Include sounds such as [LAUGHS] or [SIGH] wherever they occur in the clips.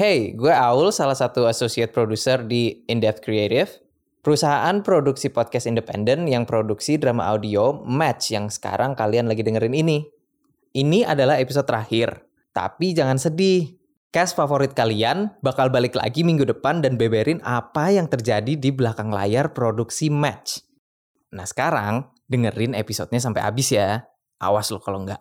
Hey, gue Aul, salah satu associate producer di In Depth Creative. Perusahaan produksi podcast independen yang produksi drama audio Match yang sekarang kalian lagi dengerin ini. Ini adalah episode terakhir. Tapi jangan sedih. Cast favorit kalian bakal balik lagi minggu depan dan beberin apa yang terjadi di belakang layar produksi Match. Nah sekarang dengerin episodenya sampai habis ya. Awas lo kalau enggak.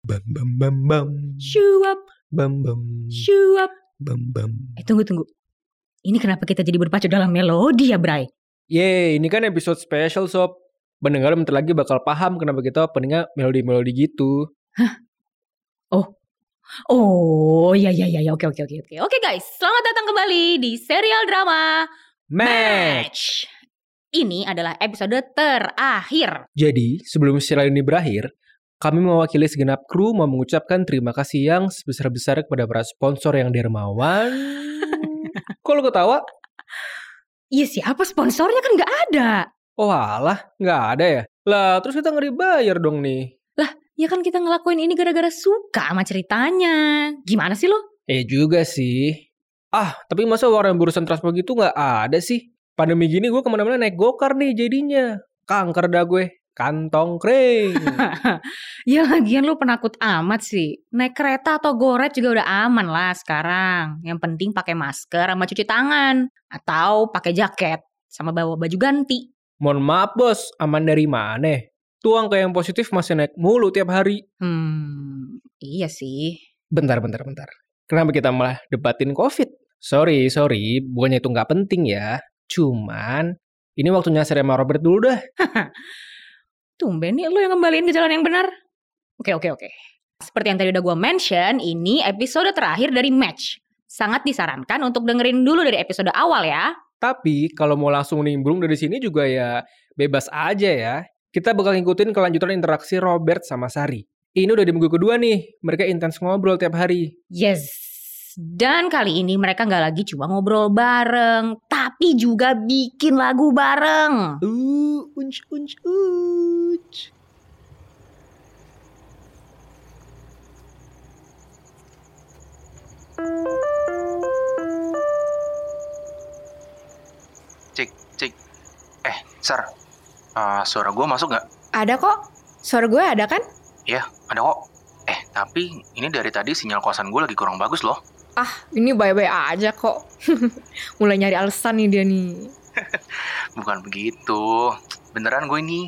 Bam bam bam bam. Shuap, Bam bam. shuap. Bam bam. Eh tunggu tunggu. Ini kenapa kita jadi berpacu dalam melodi ya, Bray? Yeay, ini kan episode special sob. Pendengar bentar lagi bakal paham kenapa kita openingnya melodi-melodi gitu. Oh, ya ya ya ya. Oke oke oke oke. Oke guys, selamat datang kembali di serial drama Match! Ini adalah episode terakhir. Jadi, sebelum serial ini berakhir, kami mewakili segenap kru mau mengucapkan terima kasih yang sebesar-besar kepada para sponsor yang dermawan. [LAUGHS] Kok lo ketawa? Iya siapa sponsornya kan nggak ada. Oh alah, nggak ada ya? Lah, terus kita ngeri bayar dong nih. Ya kan kita ngelakuin ini gara-gara suka sama ceritanya. Gimana sih lo? Eh juga sih. Ah, tapi masa orang yang berurusan transport gitu nggak ada sih? Pandemi gini gue ke mana-mana naik gokar nih jadinya. Kanker dah gue. Kantong kering. [LAUGHS] ya lagian lo penakut amat sih. Naik kereta atau goret juga udah aman lah sekarang. Yang penting pakai masker sama cuci tangan. Atau pakai jaket. Sama bawa baju ganti. Mohon maaf bos, aman dari mana? Tuh angka yang positif masih naik mulu tiap hari. Hmm, iya sih. Bentar, bentar, bentar. Kenapa kita malah debatin COVID? Sorry, sorry. Bukannya itu nggak penting ya. Cuman, ini waktunya saya sama Robert dulu dah. [LAUGHS] Tumben nih lo yang kembaliin ke jalan yang benar. Oke, oke, oke. Seperti yang tadi udah gue mention, ini episode terakhir dari Match. Sangat disarankan untuk dengerin dulu dari episode awal ya. Tapi, kalau mau langsung nimbrung dari sini juga ya bebas aja ya. Kita bakal ngikutin kelanjutan interaksi Robert sama Sari. Ini udah di minggu kedua nih. Mereka intens ngobrol tiap hari. Yes. Dan kali ini mereka nggak lagi cuma ngobrol bareng, tapi juga bikin lagu bareng. Uh, unch, unch, unch. Cik, cik. Eh, Sar. eh, suara gue masuk nggak? Ada kok. Suara gue ada kan? Iya, ada kok. Eh, tapi ini dari tadi sinyal kosan gue lagi kurang bagus loh. Ah, ini bye-bye aja kok. [LAUGHS] Mulai nyari alasan nih dia nih. [LAUGHS] Bukan begitu. Beneran gue ini.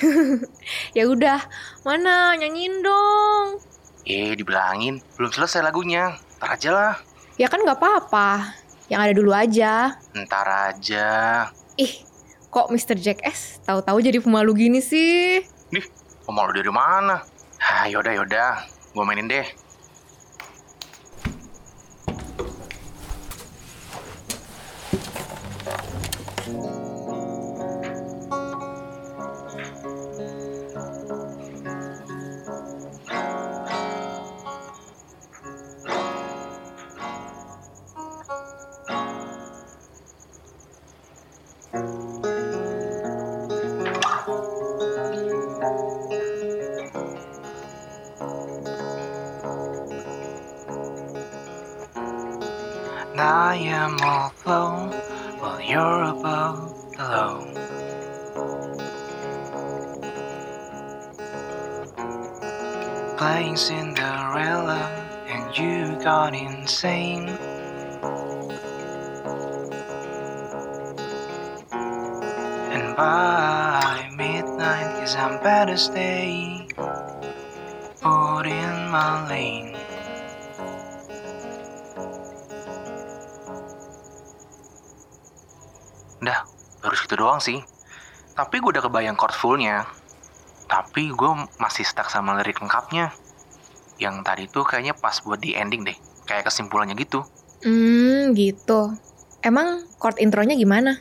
[LAUGHS] Ya udah, mana nyanyiin dong. Eh, dibilangin. Belum selesai lagunya. Ntar aja lah. Ya kan nggak apa-apa. Yang ada dulu aja. Ntar aja. Ih, kok Mr. Jack S tahu-tahu jadi pemalu gini sih? Omong lu dari mana? Ah, yaudah, yaudah. Gue mainin deh. Am all flow while you're above below. Playing Cinderella and you got insane. And by midnight, cause I'm better stay. Put in my lane. Segitu doang sih. Tapi gue udah kebayang chord fullnya. Tapi gue masih stuck sama lirik lengkapnya. Yang tadi tuh kayaknya pas buat di ending deh. Kayak kesimpulannya gitu. Hmm, gitu. Emang chord intronya gimana?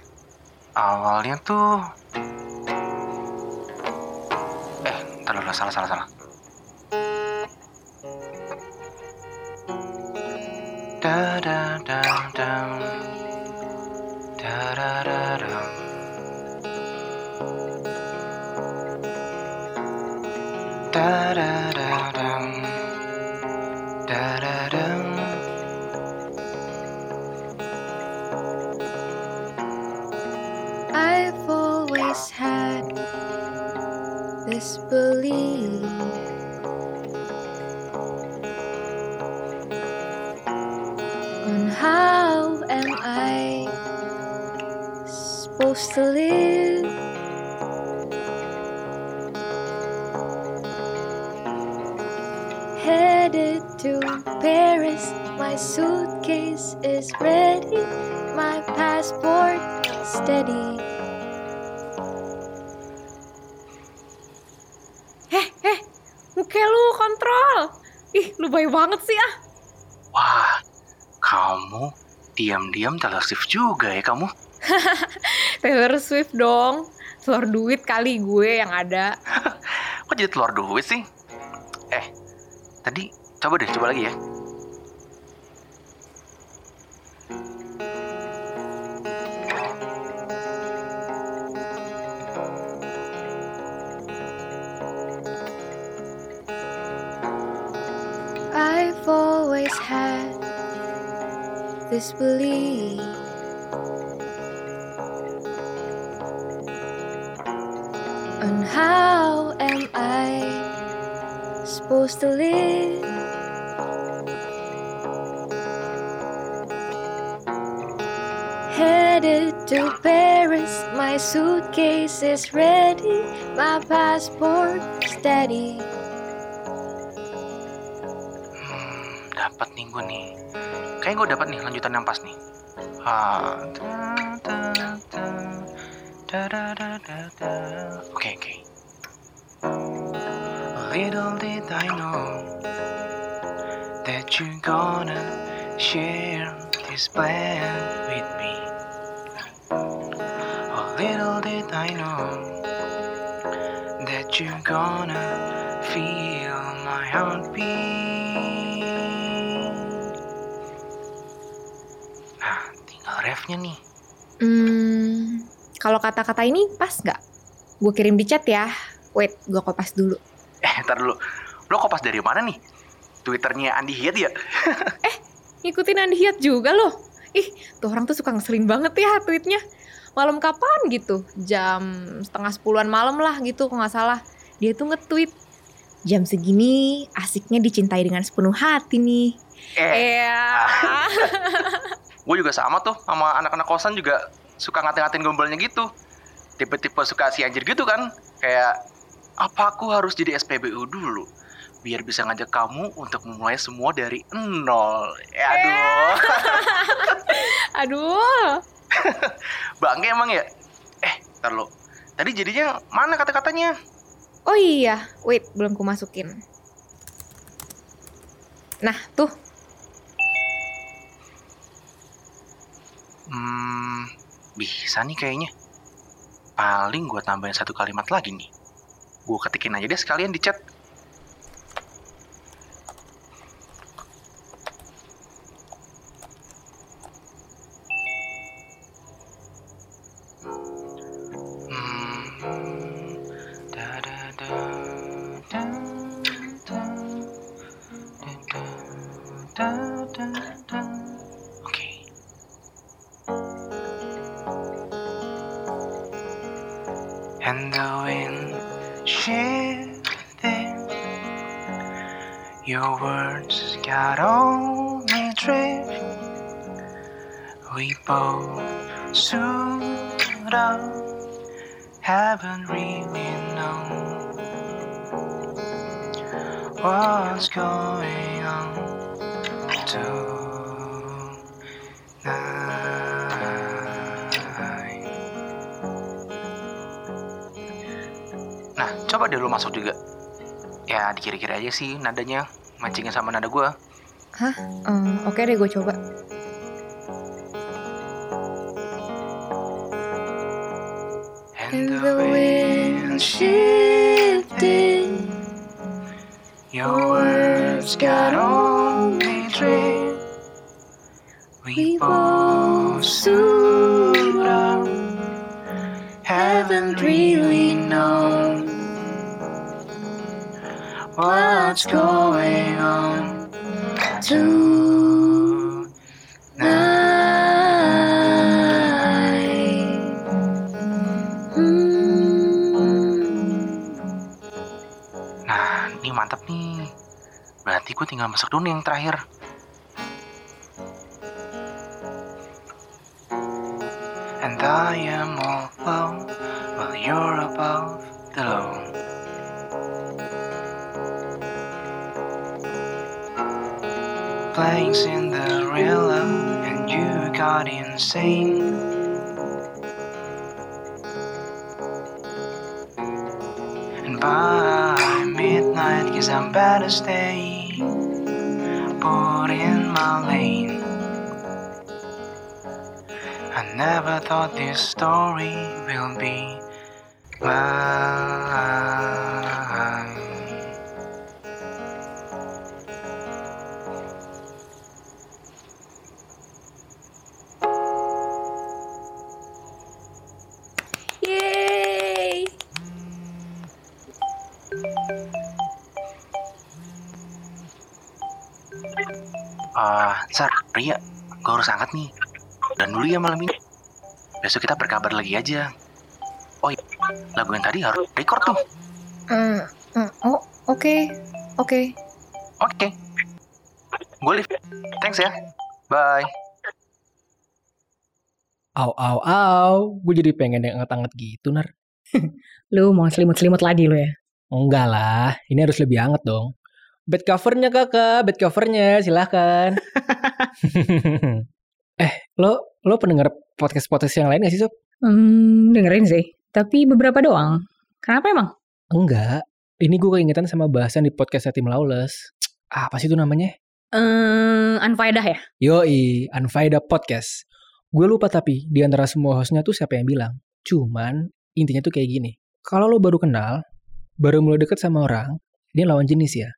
Awalnya tuh... Eh, ntar dulu, salah, salah, salah. Da da da da da da da da da da dum da da dum I've always had this belief. On how am I supposed to live? Paris, my suitcase is ready, my passport steady. Heh, heh, muka lu kontrol. Ih, lu baik banget sih ah. Wah, kamu diam-diam Taylor Swift juga ya kamu? [LAUGHS] Taylor Swift dong. Telur duit kali gue yang ada. [LAUGHS] Kok jadi telur duit sih? Eh, tadi coba deh, coba lagi ya. I've always had this belief. On how am I supposed to live? suitcase is ready, my passport steady. Hmm, dapat nih gue nih. Kayaknya gue dapat nih lanjutan yang pas nih. Ah, Oke, okay, oke. Okay. Little did I know that you're gonna share this plan with me. Little did I know that you gonna feel my heartbeat. Nah, tinggal refnya nih. Hmm, kalau kata-kata ini pas nggak? Gue kirim di chat ya. Wait, gue kopas dulu. Eh, ntar dulu. Lo kopas dari mana nih? Twitternya Andi Hiat ya? [LAUGHS] Ngikutin Andi Hiat juga loh. Ih, tuh orang tuh suka ngeselin banget ya tweetnya. Malam kapan gitu? Jam setengah sepuluhan malam lah gitu kalau nggak salah. Dia tuh nge-tweet. Jam segini asiknya dicintai dengan sepenuh hati nih. Eh, Iya. [LAUGHS] gue juga sama tuh sama anak-anak kosan juga suka ngatain-ngatain gombalnya gitu. Tipe-tipe suka si anjir gitu kan. Kayak, apa aku harus jadi SPBU dulu? Biar bisa ngajak kamu untuk memulai semua dari nol. Ya aduh. [LAUGHS] Aduh. [LAUGHS] Bangke emang ya? Eh, ntar lo. Tadi jadinya mana kata-katanya? Oh iya, wait, belum ku masukin. Nah, tuh. Hmm, bisa nih kayaknya. Paling gue tambahin satu kalimat lagi nih. Gue ketikin aja deh sekalian di chat. The wind shifting. Your words got on me drift. We both stood up, haven't really known what's going on tonight. Coba deh lu masuk juga. Ya, dikira-kira aja sih nadanya. Mancingin sama nada gua. Hmm, Oke deh, gue coba. And the wind shifted. Your words got on me drift. We both what's going on tonight. Nah, ini mantap nih. Berarti gue tinggal masuk dulu yang terakhir. And I am all alone, you're above the low. Playing Cinderella and you got insane. And by midnight, cause I'm better stay put in my lane. I never thought this story will be mine. Gue harus angkat nih. Dan dulu ya malam ini. Besok kita berkabar lagi aja. Oh iya, lagu yang tadi harus record tuh. Hmm, oh, oke. Oke. Oke. Gue live. Thanks ya. Bye. Au au au, gue jadi pengen yang anget-anget gitu nar. [LAUGHS] Lu mau selimut-selimut lagi lu ya? Enggak lah, ini harus lebih anget dong. Bed covernya kakak, bed covernya silahkan. [LAUGHS] eh, lo lo pendengar podcast podcast yang lain gak sih sob? Hmm, dengerin sih. Tapi beberapa doang. Kenapa emang? Enggak. Ini gue keingetan sama bahasan di podcast Tim Lawless. [TSK] Apa sih itu namanya? Eh, unfaedah ya? Yoi, Unfaida Podcast. Gue lupa tapi di antara semua hostnya tuh siapa yang bilang. Cuman intinya tuh kayak gini. Kalau lo baru kenal, baru mulai deket sama orang, ini lawan jenis ya.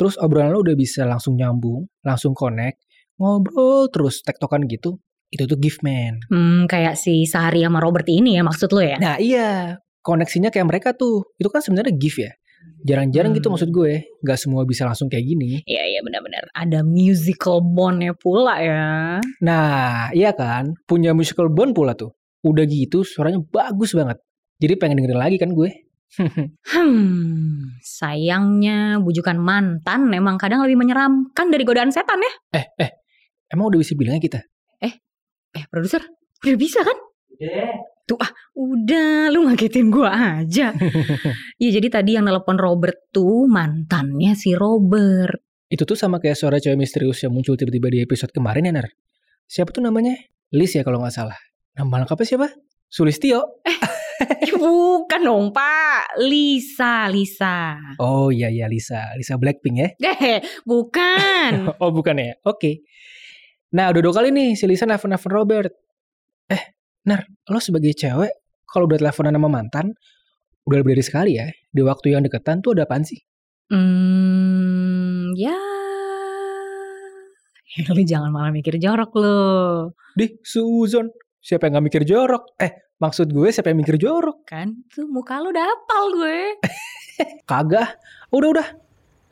Terus obrolan lo udah bisa langsung nyambung, langsung connect, ngobrol terus tektokan gitu. Itu tuh gift man. Hmm, kayak si Sari sama Robert ini ya maksud lu ya? Nah iya, koneksinya kayak mereka tuh. Itu kan sebenarnya gift ya. Jarang-jarang gitu Hmm. maksud gue. Gak semua bisa langsung kayak gini. Iya, iya benar-benar. Ada musical bondnya pula ya. Nah, iya kan? Punya musical bond pula tuh. Udah gitu suaranya bagus banget. Jadi pengen dengerin lagi kan gue. [LAUGHS] Hmm, sayangnya bujukan mantan memang kadang lebih menyeramkan dari godaan setan ya. eh, eh. Emang udah bisa bilangnya kita? Eh, produser, udah bisa kan? Tuh ah, udah lu ngagetin gua aja. [LAUGHS] Iya, jadi tadi yang nelpon Robert tuh mantannya si Robert. Itu tuh sama kayak suara cewek misterius yang muncul tiba-tiba di episode kemarin ya, Nar? Siapa tuh namanya? Liz ya kalau nggak salah. Nama lengkapnya siapa? Sulistio. Eh, [LAUGHS] bukan dong, Pak. Lisa, Lisa. Oh iya iya Lisa. Lisa Blackpink ya. [LAUGHS] Eh, bukan. [LAUGHS] oh bukan ya? Oke. Nah udah dua kali nih si Lisa nelfon-nelfon Robert. Eh, Nar, lo sebagai cewek, kalau udah teleponan sama mantan, udah lebih dari sekali ya. Di waktu yang deketan tuh ada apaan sih? Hmm, ya. Lu jangan malah mikir jorok lo. Di Suzon. Siapa yang gak mikir jorok? Eh, maksud gue siapa yang mikir jorok? Kan tuh muka lu udah hafal gue. [LAUGHS] Kagak. Udah-udah.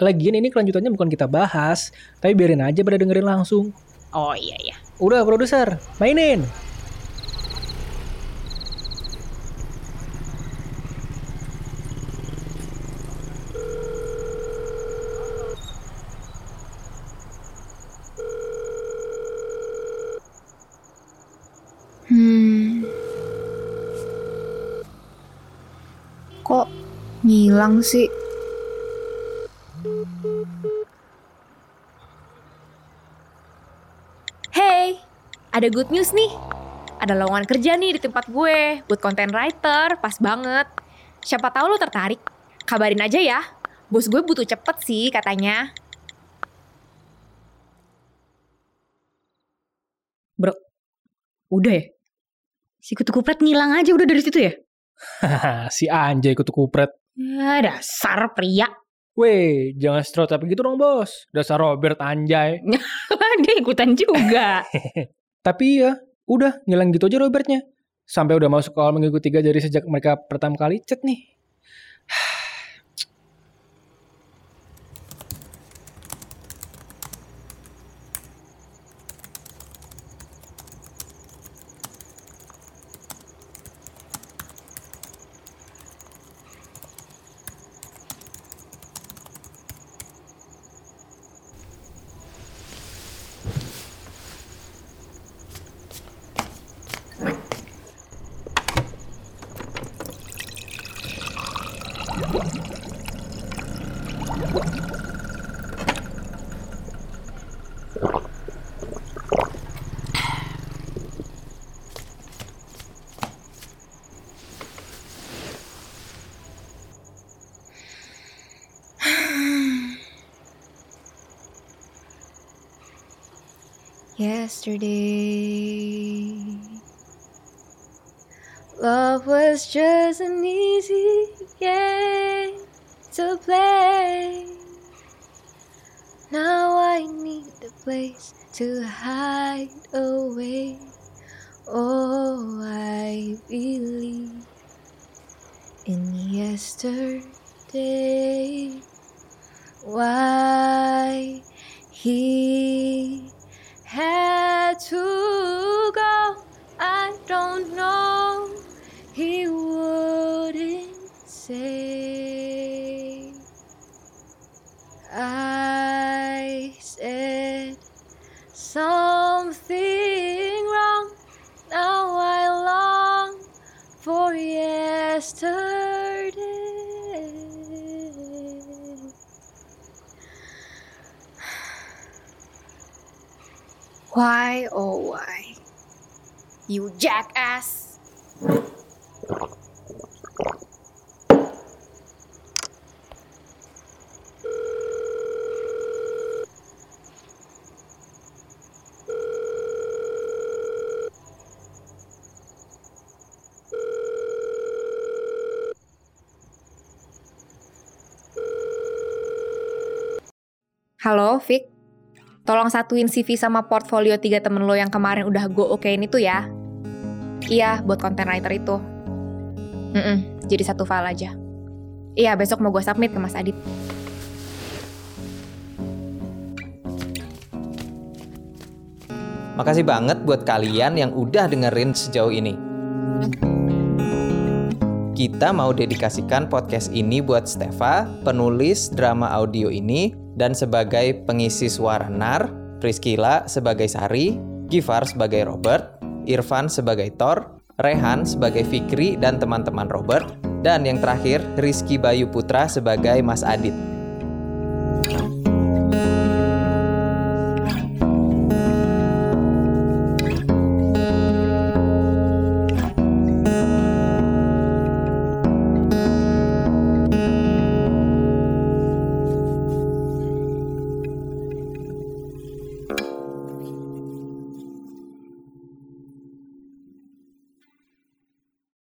Lagian ini kelanjutannya bukan kita bahas, tapi biarin aja pada dengerin langsung. Oh iya iya. Udah produser, mainin. Hmm. Kok ngilang sih? Hey, ada good news nih. Ada lowongan kerja nih di tempat gue buat content writer, pas banget. Siapa tahu lo tertarik? Kabarin aja ya. Bos gue butuh cepet sih katanya. Udah ya? Si kutu kupret ngilang aja udah dari situ ya? [LAUGHS] si anjay kutu kupret. Ya dasar pria. Weh, jangan stereotip gitu dong bos. Dasar Robert anjay. [LAUGHS] Dia ikutan juga. [LAUGHS] Tapi ya, udah ngilang gitu aja Robertnya. Sampai udah masuk ke awal minggu ketiga dari sejak mereka pertama kali chat nih. [SIGHS] Yesterday, love was just an easy game to play. Now place to hide away. Oh, I believe in yesterday. Why he had to Why, oh why? You jackass! Halo, Vic. Tolong satuin CV sama portfolio tiga temen lo yang kemarin udah gue okein itu ya. Iya, buat content writer itu. Mm-mm, jadi satu file aja. Iya, besok mau gue submit ke Mas Adit. Makasih banget buat kalian yang udah dengerin sejauh ini. Kita mau dedikasikan podcast ini buat Stefa, penulis drama audio ini, dan sebagai pengisi suara Nar, Priscilla sebagai Sari, Gifar sebagai Robert, Irfan sebagai Thor, Rehan sebagai Fikri dan teman-teman Robert, dan yang terakhir Rizky Bayu Putra sebagai Mas Adit.